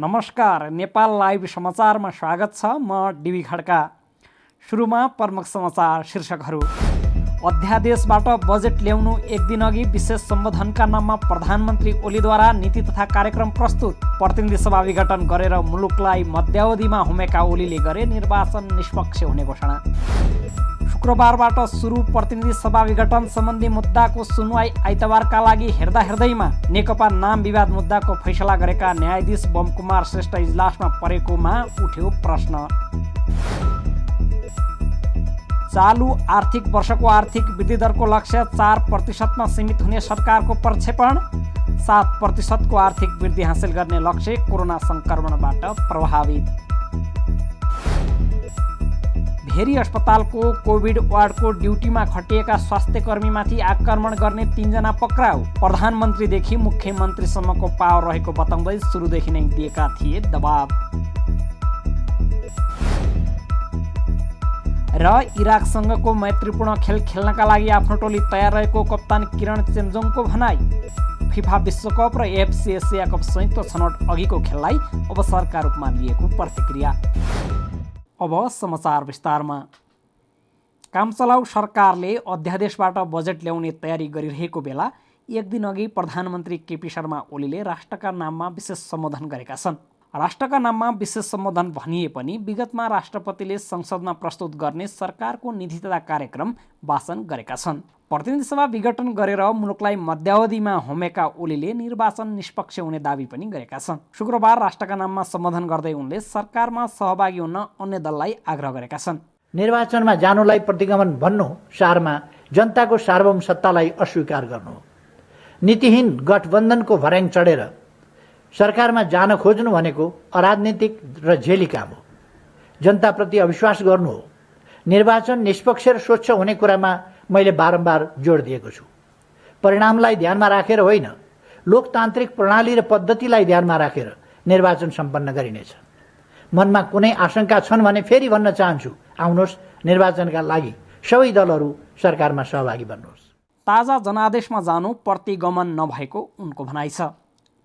नमस्कार नेपाल लाइभ समाचारमा स्वागत छ म डिबी खड्का। सुरुमा प्रमुख समाचार शीर्षकहरू। अध्यादेशबाट बजेट ल्याउनु एक दिन अघि विशेष सम्बोधनका नाममा प्रधानमन्त्री ओलीद्वारा नीति तथा कार्यक्रम प्रस्तुत। प्रतिनिधि सभा विघटन गरेर मुलुकलाई मध्यावधिमा हुमेका ओलीले गरे निर्वाचन निष्पक्ष हुने घोषणा। शुक्रबारबाट सुरु प्रतिनिधि सभा विघटन सम्बन्धी मुद्दाको सुनवाई आइतबारका लागि हेर्दा हेर्दैमा नेकपा नाम विवाद मुद्दाको फैसला गरेका न्यायाधीश बमकुमार श्रेष्ठ इजलासमा परेकोमा उठ्यो प्रश्न। चालु आर्थिक वर्षको आर्थिक वृद्धि दरको लक्ष्य चार प्रतिशतमा सीमित हुने सरकारको प्रक्षेपण सात प्रतिशतको आर्थिक वृद्धि हासिल गर्ने लक्ष्य कोरोना सङ्क्रमणबाट प्रभावित। भेरी अस्पतालको कोभिड वार्डको ड्युटीमा खटिएका स्वास्थ्य कर्मीमाथि आक्रमण गर्ने तिनजना पक्राउ। प्रधानमन्त्रीदेखि मुख्यमन्त्रीसम्मको पावर रहेको बताउँदै सुरुदेखि नै दिएका थिए दबाब र इराकसँगको मैत्रीपूर्ण खेल खेल्नका लागि आफ्नो टोली तयार रहेको कप्तान किरण चेम्जोङको भनाई। फिफा विश्वकप र एफसी एसिया कप संयुक्त छनौट अघिको खेललाई अवसरका रूपमा लिएको प्रतिक्रिया। अब समाचार विस्तारमा कामचलाउ सरकारले अध्यादेशबाट बजेट ल्याउने तयारी गरिरहेको बेला एक दिन अघि प्रधानमन्त्री केपी शर्मा ओलीले राष्ट्रका नाममा विशेष सम्बोधन गरेका छन्। राष्ट्रका नाममा विशेष सम्बोधन भनिए पनि विगतमा राष्ट्रपतिले संसदमा प्रस्तुत गर्ने सरकारको निधि तथा कार्यक्रम वाचन गरेका छन्। प्रतिनिधि सभा विघटन गरेर मुलुकलाई मध्यावधिमा होमेका ओलीले निर्वाचन निष्पक्ष हुने दावी पनि गरेका छन्। शुक्रबार राष्ट्रका नाममा सम्बोधन गर्दै उनले सरकारमा सहभागी हुन अन्य दललाई आग्रह गरेका छन्। निर्वाचनमा जानुलाई प्रतिगमन भन्नु सारमा जनताको सार्वभौम सत्तालाई अस्वीकार गर्नु नीतिहीन गठबन्धनको भर्याङ चढेर सरकारमा जान खोज्नु भनेको अराजनीतिक र झेली काम हो। जनताप्रति अविश्वास गर्नु हो। निर्वाचन निष्पक्ष र स्वच्छ हुने कुरामा मैले बारम्बार जोड दिएको छु। परिणामलाई ध्यानमा राखेर होइन लोकतान्त्रिक प्रणाली र पद्धतिलाई ध्यानमा राखेर निर्वाचन सम्पन्न गरिनेछ। मनमा कुनै आशंका छन् भने फेरि भन्न चाहन्छु आउनुहोस् निर्वाचनका लागि सबै दलहरू सरकारमा सहभागी बन्नुहोस्। ताजा जनादेशमा जानु प्रतिगमन नभएको उनको भनाइ छ।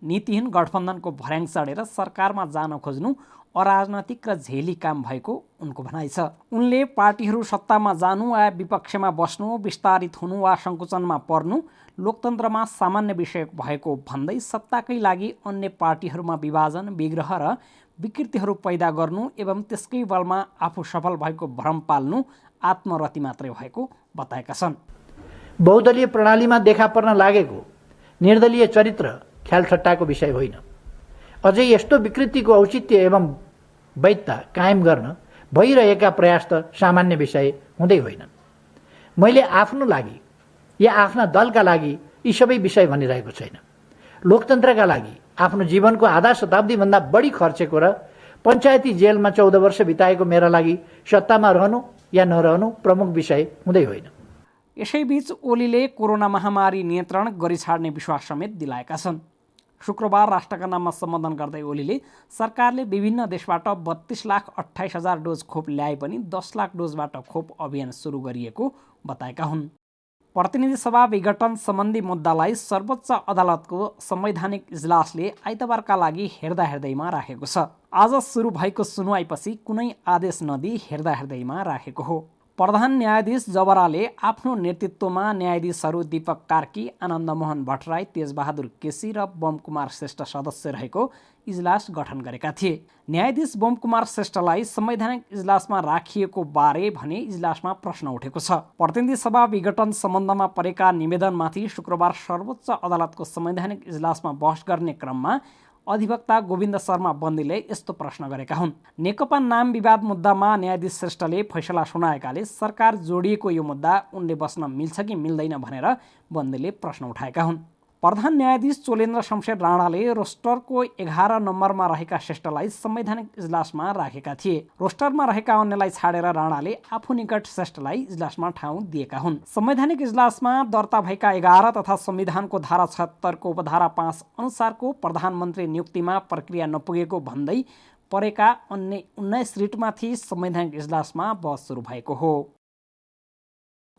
नीतिहीन गठबन्धनको भर्याङ चढेर सरकारमा जान खोज्नु अराजनैतिक र झेली काम भएको उनको भनाइ छ। उनले पार्टीहरू सत्तामा जानु वा विपक्षमा बस्नु विस्तारित हुनु वा सङ्कुचनमा पर्नु लोकतन्त्रमा सामान्य विषय भएको भन्दै सत्ताकै लागि अन्य पार्टीहरूमा विभाजन विग्रह र विकृतिहरू पैदा गर्नु एवं त्यसकै बलमा आफू सफल भएको भ्रम पाल्नु आत्मरति मात्रै भएको बताएका छन्। बहुदलीय प्रणालीमा देखा पर्न लागेको निर्दलीय चरित्र ख्यालठट्टाको विषय होइन। अझै यस्तो विकृतिको औचित्य एवं वैधता कायम गर्न भइरहेका प्रयास त सामान्य विषय हुँदै होइनन्। मैले आफ्नो लागि या आफ्ना दलका लागि यी सबै विषय भनिरहेको छैन। लोकतन्त्रका लागि आफ्नो जीवनको आधा शताब्दीभन्दा बढी खर्चेको र पञ्चायती जेलमा चौध वर्ष बिताएको मेरा लागि सत्तामा रहनु या नरहनु प्रमुख विषय हुँदै होइन। यसैबीच ओलीले कोरोना महामारी नियन्त्रण गरिछाड्ने विश्वास समेत दिलाएका छन्। शुक्रबार राष्ट्रका नाममा सम्बोधन गर्दै ओलीले सरकारले विभिन्न देशबाट बत्तीस लाख अठाइस हजार डोज खोप ल्याए पनि दस लाख डोजबाट खोप अभियान सुरु गरिएको बताएका हुन्। प्रतिनिधि सभा विघटन सम्बन्धी मुद्दालाई सर्वोच्च अदालतको संवैधानिक इजलासले आइतबारका लागि हेर्दा हेर्दैमा राखेको छ। आज सुरु भएको सुनवाईपछि कुनै आदेश नदिई हेर्दा हेर्दैमा राखेको हो। प्रधान न्यायाधीश जबराले आफ्नो नेतृत्वमा न्यायाधीशहरू दीपक कार्की आनन्दमोहन भट्टराई तेजबहादुर केसी र बमकुमार श्रेष्ठ सदस्य रहेको इजलास गठन गरेका थिए। न्यायाधीश बमकुमार श्रेष्ठलाई संवैधानिक इजलासमा राखिएको बारे भने इजलासमा प्रश्न उठेको छ। प्रतिनिधि सभा विघटन सम्बन्धमा परेका निवेदनमाथि शुक्रबार सर्वोच्च अदालतको संवैधानिक इजलासमा बहस गर्ने क्रममा अधिवक्ता गोविन्द शर्मा बन्दीले यस्तो प्रश्न गरेका हुन्। नेकपा नाम विवाद मुद्दामा न्यायाधीश श्रेष्ठले फैसला सुनाएकाले सरकार जोडिएको यो मुद्दा उनले बस्न मिल्छ कि मिल्दैन भनेर बन्दीले प्रश्न उठाएका हुन्। प्रधान न्यायाधीश चोलेन्द्र शमशेर राणाले रोस्टरको एघार नम्बरमा रहेका श्रेष्ठलाई संवैधानिक इजलासमा राखेका थिए। रोस्टरमा रहेका अन्यलाई छाडेर राणाले आफू निकट श्रेष्ठलाई इजलासमा ठाउँ दिएका हुन्। संवैधानिक इजलासमा दर्ता भएका एघार तथा संविधानको धारा छत्तरको उपधारा पाँच अनुसारको प्रधानमन्त्री नियुक्तिमा प्रक्रिया नपुगेको भन्दै परेका अन्य उन्नाइस रिटमाथि संवैधानिक इजलासमा बहस सुरु भएको हो।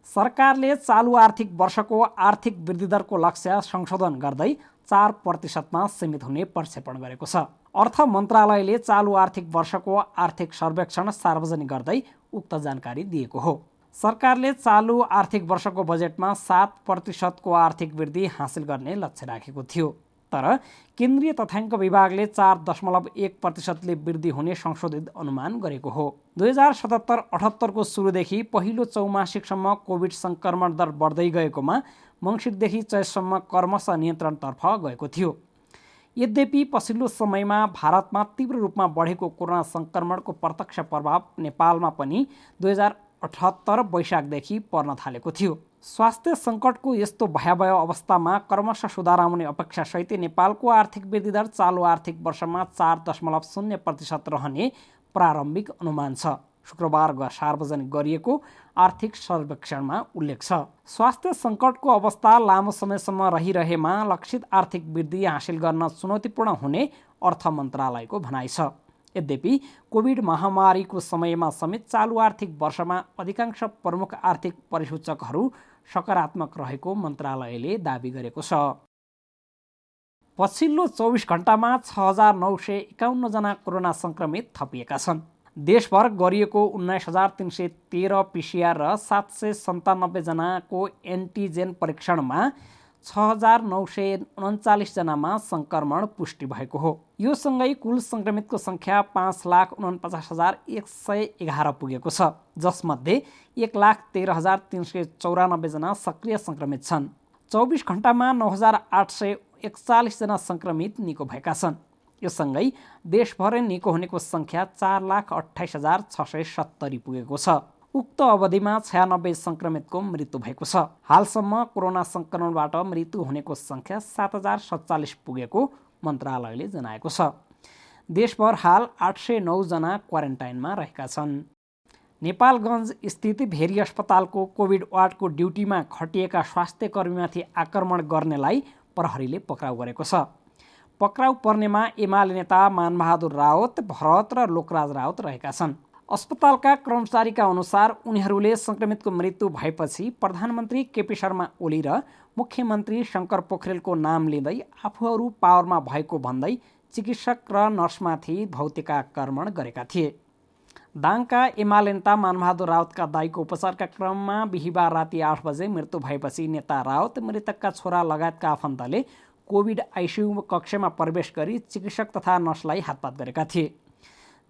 सरकारले चालु आर्थिक वर्षको आर्थिक वृद्धि दरको लक्ष्य संशोधन गर्दै चार प्रतिशतमा सीमित हुने प्रक्षेपण गरेको छ। अर्थ मन्त्रालयले चालु आर्थिक वर्षको आर्थिक सर्वेक्षण सार्वजनिक गर्दै उक्त जानकारी दिएको हो। सरकारले चालु आर्थिक वर्षको बजेटमा सात प्रतिशतको आर्थिक वृद्धि हासिल गर्ने लक्ष्य राखेको थियो। तर केन्द्रीय तथ्याङ्क विभागले चार दशमलव एक प्रतिशतले वृद्धि हुने संशोधित अनुमान गरेको हो। दुई हजार सतहत्तर अठहत्तरको सुरुदेखि पहिलो चौमासिकसम्म कोभिड सङ्क्रमण दर बढ्दै गएकोमा मङ्सिरदेखि चैतसम्म कर्मश नियन्त्रणतर्फ गएको थियो। यद्यपि पछिल्लो समयमा भारतमा तीव्र रूपमा बढेको कोरोना सङ्क्रमणको प्रत्यक्ष प्रभाव नेपालमा पनि दुई हजार अठहत्तर वैशाखदेखि पर्न थालेको थियो। स्वास्थ्य सङ्कटको यस्तो भयावह अवस्थामा क्रमशः सुधार आउने अपेक्षासहित नेपालको आर्थिक वृद्धि दर चालु आर्थिक वर्षमा चार दशमलव शून्य प्रतिशत रहने प्रारम्भिक अनुमान छ। शुक्रबार सार्वजनिक गरिएको आर्थिक सर्वेक्षणमा उल्लेख छ। स्वास्थ्य सङ्कटको अवस्था लामो समयसम्म रहिरहेमा लक्षित आर्थिक वृद्धि हासिल गर्न चुनौतीपूर्ण हुने अर्थ मन्त्रालयको भनाइ छ। यद्यपि कोभिड महामारीको समयमा समेत चालु आर्थिक वर्षमा अधिकांश प्रमुख आर्थिक परिसूचकहरू सकारात्मक रहेको मन्त्रालयले दावी गरेको छ। पछिल्लो चौबिस घन्टामा छ हजार नौ सय एकाउन्नजना कोरोना सङ्क्रमित थपिएका छन्। देशभर गरिएको उन्नाइस हजार तिन सय तेह्र पिसिआर र सात सय सन्तानब्बेजनाको एन्टिजेन परीक्षणमा छ हजार नौ सय उन्चालिसजनामा सङ्क्रमण पुष्टि भएको हो। यो सँगै कुल सङ्क्रमितको सङ्ख्या पाँच लाख उनपचास हजार एक सय एघार पुगेको छ जसमध्ये एक लाख तेह्र हजार तिन सय चौरानब्बेजना सक्रिय सङ्क्रमित छन्। चौबिस घन्टामा नौ हजार आठ सय एकचालिसजना सङ्क्रमित निको भएका छन्। यो सँगै देशभरै निको हुनेको सङ्ख्या चार लाख अठाइस हजार छ सय सत्तरी पुगेको छ। उक्त अवधिमा छयानब्बे सङ्क्रमितको मृत्यु भएको छ। हालसम्म कोरोना सङ्क्रमणबाट मृत्यु हुनेको सङ्ख्या सात हजार सत्तालिस पुगेको मन्त्रालयले जनाएको छ। देशभर हाल आठ सय नौजना क्वारेन्टाइनमा रहेका छन्। नेपालगञ्ज स्थित भेरी अस्पतालको कोभिड वार्डको ड्युटीमा खटिएका स्वास्थ्य कर्मीमाथि आक्रमण गर्नेलाई प्रहरीले पक्राउ गरेको छ। पक्राउ पर्नेमा एमाले नेता मानबहादुर रावत भरत र लोकराज रावत रहेका छन्। अस्पतालका कर्मचारीका अनुसार उनीहरूले सङ्क्रमितको मृत्यु भएपछि प्रधानमन्त्री केपी शर्मा ओली र मुख्यमन्त्री शङ्कर पोखरेलको नाम लिँदै आफूहरू पावरमा भएको भन्दै चिकित्सक र नर्समाथि भौतिक आक्रमण गरेका थिए। दाङका एमाले नेता मानबहादुर रावतका दाईको उपचारका क्रममा बिहिबार राति आठ बजे मृत्यु भएपछि नेता रावत मृतकका छोरा लगायतका आफन्तले कोभिड आइसियु कक्षमा प्रवेश गरी चिकित्सक तथा नर्सलाई हातपात गरेका थिए।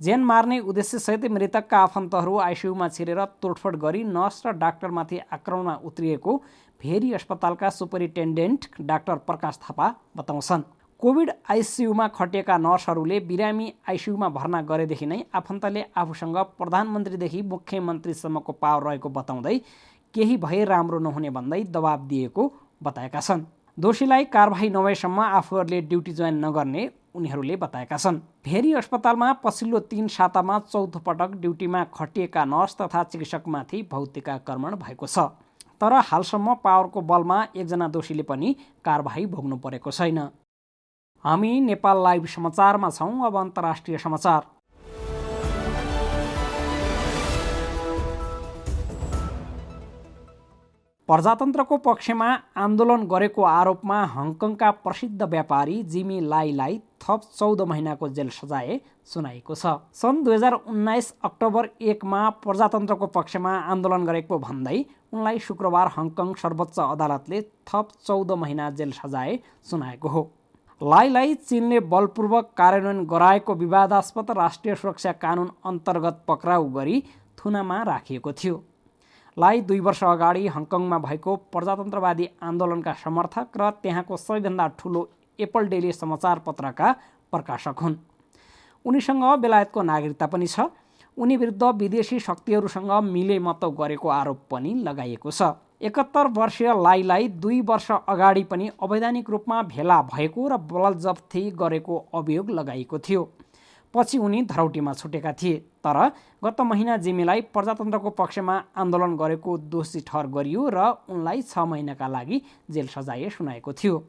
ज्यान मार्ने उद्देश्यसहित मृतकका आफन्तहरू आइसियुमा छिरेर तोडफोड गरी नर्स र डाक्टरमाथि आक्रमणमा उत्रिएको भेरी अस्पतालका सुपरिन्टेन्डेन्ट डाक्टर प्रकाश थापा बताउँछन्। कोभिड आइसियुमा खटिएका नर्सहरूले बिरामी आइसियुमा भर्ना गरेदेखि नै आफन्तले आफूसँग प्रधानमन्त्रीदेखि मुख्यमन्त्रीसम्मको पावर रहेको बताउँदै केही भए राम्रो नहुने भन्दै दबाब दिएको बताएका छन्। दोषीलाई कारवाही नभएसम्म आफूहरूले ड्युटी जोइन नगर्ने उनीहरूले बताएका छन्। भेरी अस्पतालमा पछिल्लो तीन सातामा चौथो पटक ड्युटीमा खटिएका नर्स तथा चिकित्सकमाथि भौतिक आक्रमण भएको छ। तर हालसम्म पावरको बलमा एकजना दोषीले पनि कारवाही भोग्नु परेको छैन। हामी नेपाल लाइभ समाचारमा छौँ। अब अन्तर्राष्ट्रिय समाचार। प्रजातन्त्रको पक्षमा आन्दोलन गरेको आरोपमा हङकङका प्रसिद्ध व्यापारी जिमी लाईलाई थप चौध महिनाको जेल सजाय सुनाइएको छ। सन् दुई हजार उन्नाइस अक्टोबर एकमा प्रजातन्त्रको पक्षमा आन्दोलन गरेको भन्दै उनलाई शुक्रबार हङकङ सर्वोच्च अदालतले थप चौध महिना जेल सजाय सुनाएको हो। लाईलाई चीनले बलपूर्वक कार्यान्वयन गराएको विवादास्पद राष्ट्रिय सुरक्षा कानुन अन्तर्गत पक्राउ गरी थुनामा राखिएको थियो। लाई दुई वर्ष अगाडि हङकङमा भएको प्रजातन्त्रवादी आन्दोलनका समर्थक र त्यहाँको सबैभन्दा ठुलो एप्पल डेली समाचार पत्रका प्रकाशक हुन्। उनीसँग बेलायतको नागरिकता पनि छ। उनी विरुद्ध विदेशी शक्तिहरूसँग मिलेमतो गरेको आरोप पनि लगाइएको छ। एकहत्तर वर्षीय लाईलाई दुई वर्ष अगाडि पनि अवैधानिक रूपमा भेला भएको र बलजफ्ती गरेको अभियोग लगाइएको थियो। पछि उनी धरौटीमा छुटेका थिए। तर गत महिना जिमीलाई प्रजातन्त्रको पक्षमा आन्दोलन गरेको दोषी ठहर गरियो र उनलाई छ महिनाका लागि जेल सजाय सुनाएको थियो।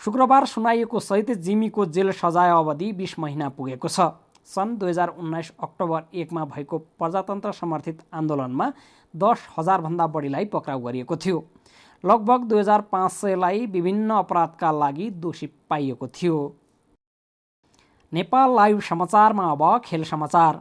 शुक्रबार सुनाइएको सहित जिमीको जेल सजाय अवधि बिस महिना पुगेको छ। सन् दुई हजार उन्नाइस अक्टोबर एकमा भएको प्रजातन्त्र समर्थित आन्दोलनमा दस हजारभन्दा बढीलाई पक्राउ गरिएको थियो। लगभग दुई हजार पाँच सयलाई विभिन्न अपराधका लागि दोषी पाइएको थियो। नेपाल लाइभ समाचारमा अब खेल समाचार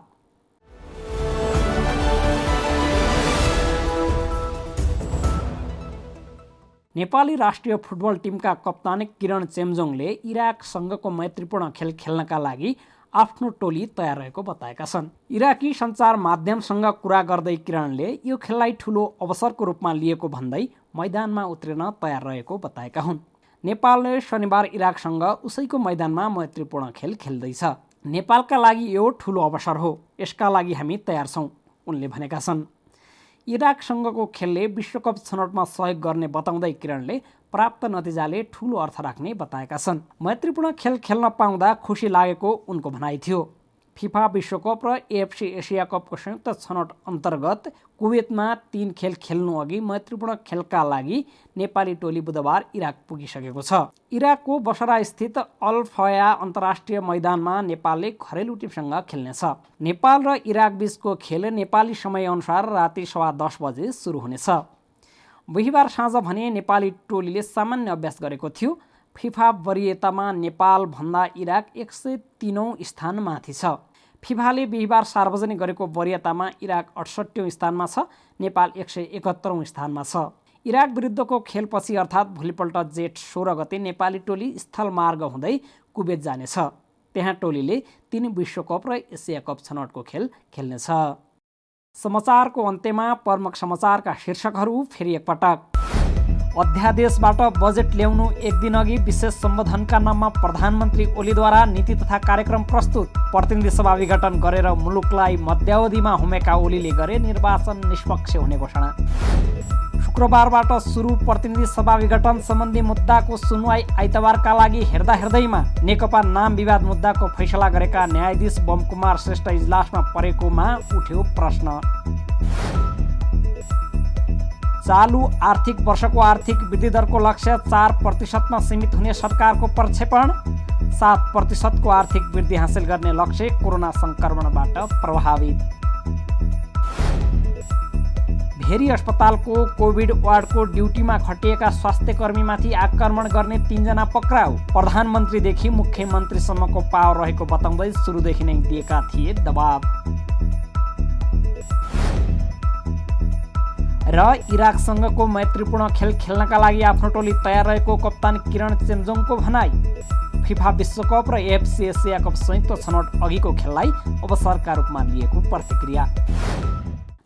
नेपाली राष्ट्रिय फुटबल टिमका कप्तान किरण चेम्जोङले इराकसँगको मैत्रीपूर्ण खेल खेल्नका लागि आफ्नो टोली तयार रहेको बताएका छन् इराकी सञ्चार माध्यमसँग कुरा गर्दै किरणले यो खेललाई ठुलो अवसरको रूपमा लिएको भन्दै मैदानमा उत्रिन तयार रहेको बताएका हुन् नेपालले शनिबार इराकसँग उसैको मैदानमा मैत्रीपूर्ण खेल खेल्दैछ। नेपालका लागि यो ठुलो अवसर हो। यसका लागि हामी तयार छौँ उनले भनेका छन्। इराकसँगको खेलले विश्वकप छनौटमा सहयोग गर्ने बताउँदै किरणले प्राप्त नतिजाले ठुलो अर्थ राख्ने बताएका छन्। मैत्रीपूर्ण खेल खेल्न पाउँदा खुसी लागेको उनको भनाइ थियो। फिफा विश्वकप र एएफसी एसिया कपको संयुक्त छनौट अन्तर्गत कुवेतमा तीन खेल खेल्नु अघि मैत्रीपूर्ण खेलका लागि नेपाली टोली बुधबार इराक पुगिसकेको छ। इराकको बसरा स्थित अल्फया अन्तर्राष्ट्रिय मैदानमा नेपालले घरेलु टिमसँग खेल्नेछ। नेपाल र इराक बीचको खेल नेपाली समयअनुसार राति सवा दस बजे सुरु हुनेछ। बिहिबार साँझ भने नेपाली टोलीले सामान्य अभ्यास गरेको थियो। फिफा वरियतामा नेपालभन्दा इराक एक सय तिनौँ स्थान माथि छ। फिफाले बिहिबार सार्वजनिक गरेको वरियतामा इराक अडसट्ठौँ स्थानमा छ नेपाल एक सय एकहत्तरौँ स्थानमा छ। इराक विरुद्धको खेलपछि अर्थात् भोलिपल्ट जेठ सोह्र गते नेपाली टोली स्थलमार्ग हुँदै कुवेत जानेछ। त्यहाँ टोलीले तिन विश्वकप र एसिया कप छनौटको खेल खेल्नेछ। समाचारको अन्त्यमा प्रमुख समाचारका शीर्षकहरू फेरि एकपटक। अध्यादेशबाट बजेट ल्याउनु एक दिन अघि विशेष सम्बोधनका नाममा प्रधानमन्त्री ओलीद्वारा नीति तथा कार्यक्रम प्रस्तुत प्रतिनिधि सभा विघटन गरेर मुलुकलाई मध्यावधिमा हुमेका ओलीले गरे निर्वाचन निष्पक्ष हुने घोषणा। शुक्रबारबाट सुरु प्रतिनिधि सभा विघटन सम्बन्धी मुद्दाको सुनवाई आइतबारका लागि हेर्दा हेर्दैमा नेकपा नाम विवाद मुद्दाको फैसला गरेका न्यायाधीश बमकुमार श्रेष्ठ इजलासमा परेकोमा उठ्यो प्रश्न। चालु आर्थिक वर्षको आर्थिक वृद्धि दरको लक्ष्य चार प्रतिशतमा सीमित हुने सरकारको प्रक्षेपण। सात प्रतिशतको आर्थिक वृद्धि हासिल गर्ने लक्ष्य कोरोना सङ्क्रमणबाट प्रभावित। भेरी अस्पतालको कोभिड वार्डको ड्युटीमा खटिएका स्वास्थ्य कर्मीमाथि आक्रमण गर्ने तिनजना पक्राउ। प्रधानमन्त्रीदेखि मुख्यमन्त्रीसम्मको पावर रहेको बताउँदै सुरुदेखि नै दिएका थिए दबाब र इराकसँगको मैत्रीपूर्ण खेल खेल्नका लागि आफ्नो टोली तयार रहेको कप्तान किरण चेम्जोङको भनाई। फिफा विश्वकप र एफसी एसिया कप संयुक्त छनौट अघिको खेललाई अवसरका रूपमा लिएको प्रतिक्रिया।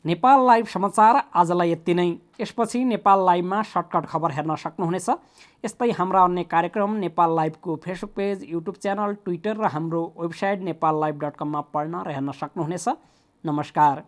नेपाल लाइभ समाचार आजलाई यति नै। यसपछि नेपाल लाइभमा सर्टकट खबर हेर्न सक्नुहुनेछ। यस्तै हाम्रा अन्य कार्यक्रम Nepal लाइभको Facebook page YouTube channel Twitter र हाम्रो वेबसाइट नेपाल लाइभ डट कममा पढ्न र हेर्न सक्नुहुनेछ। नमस्कार।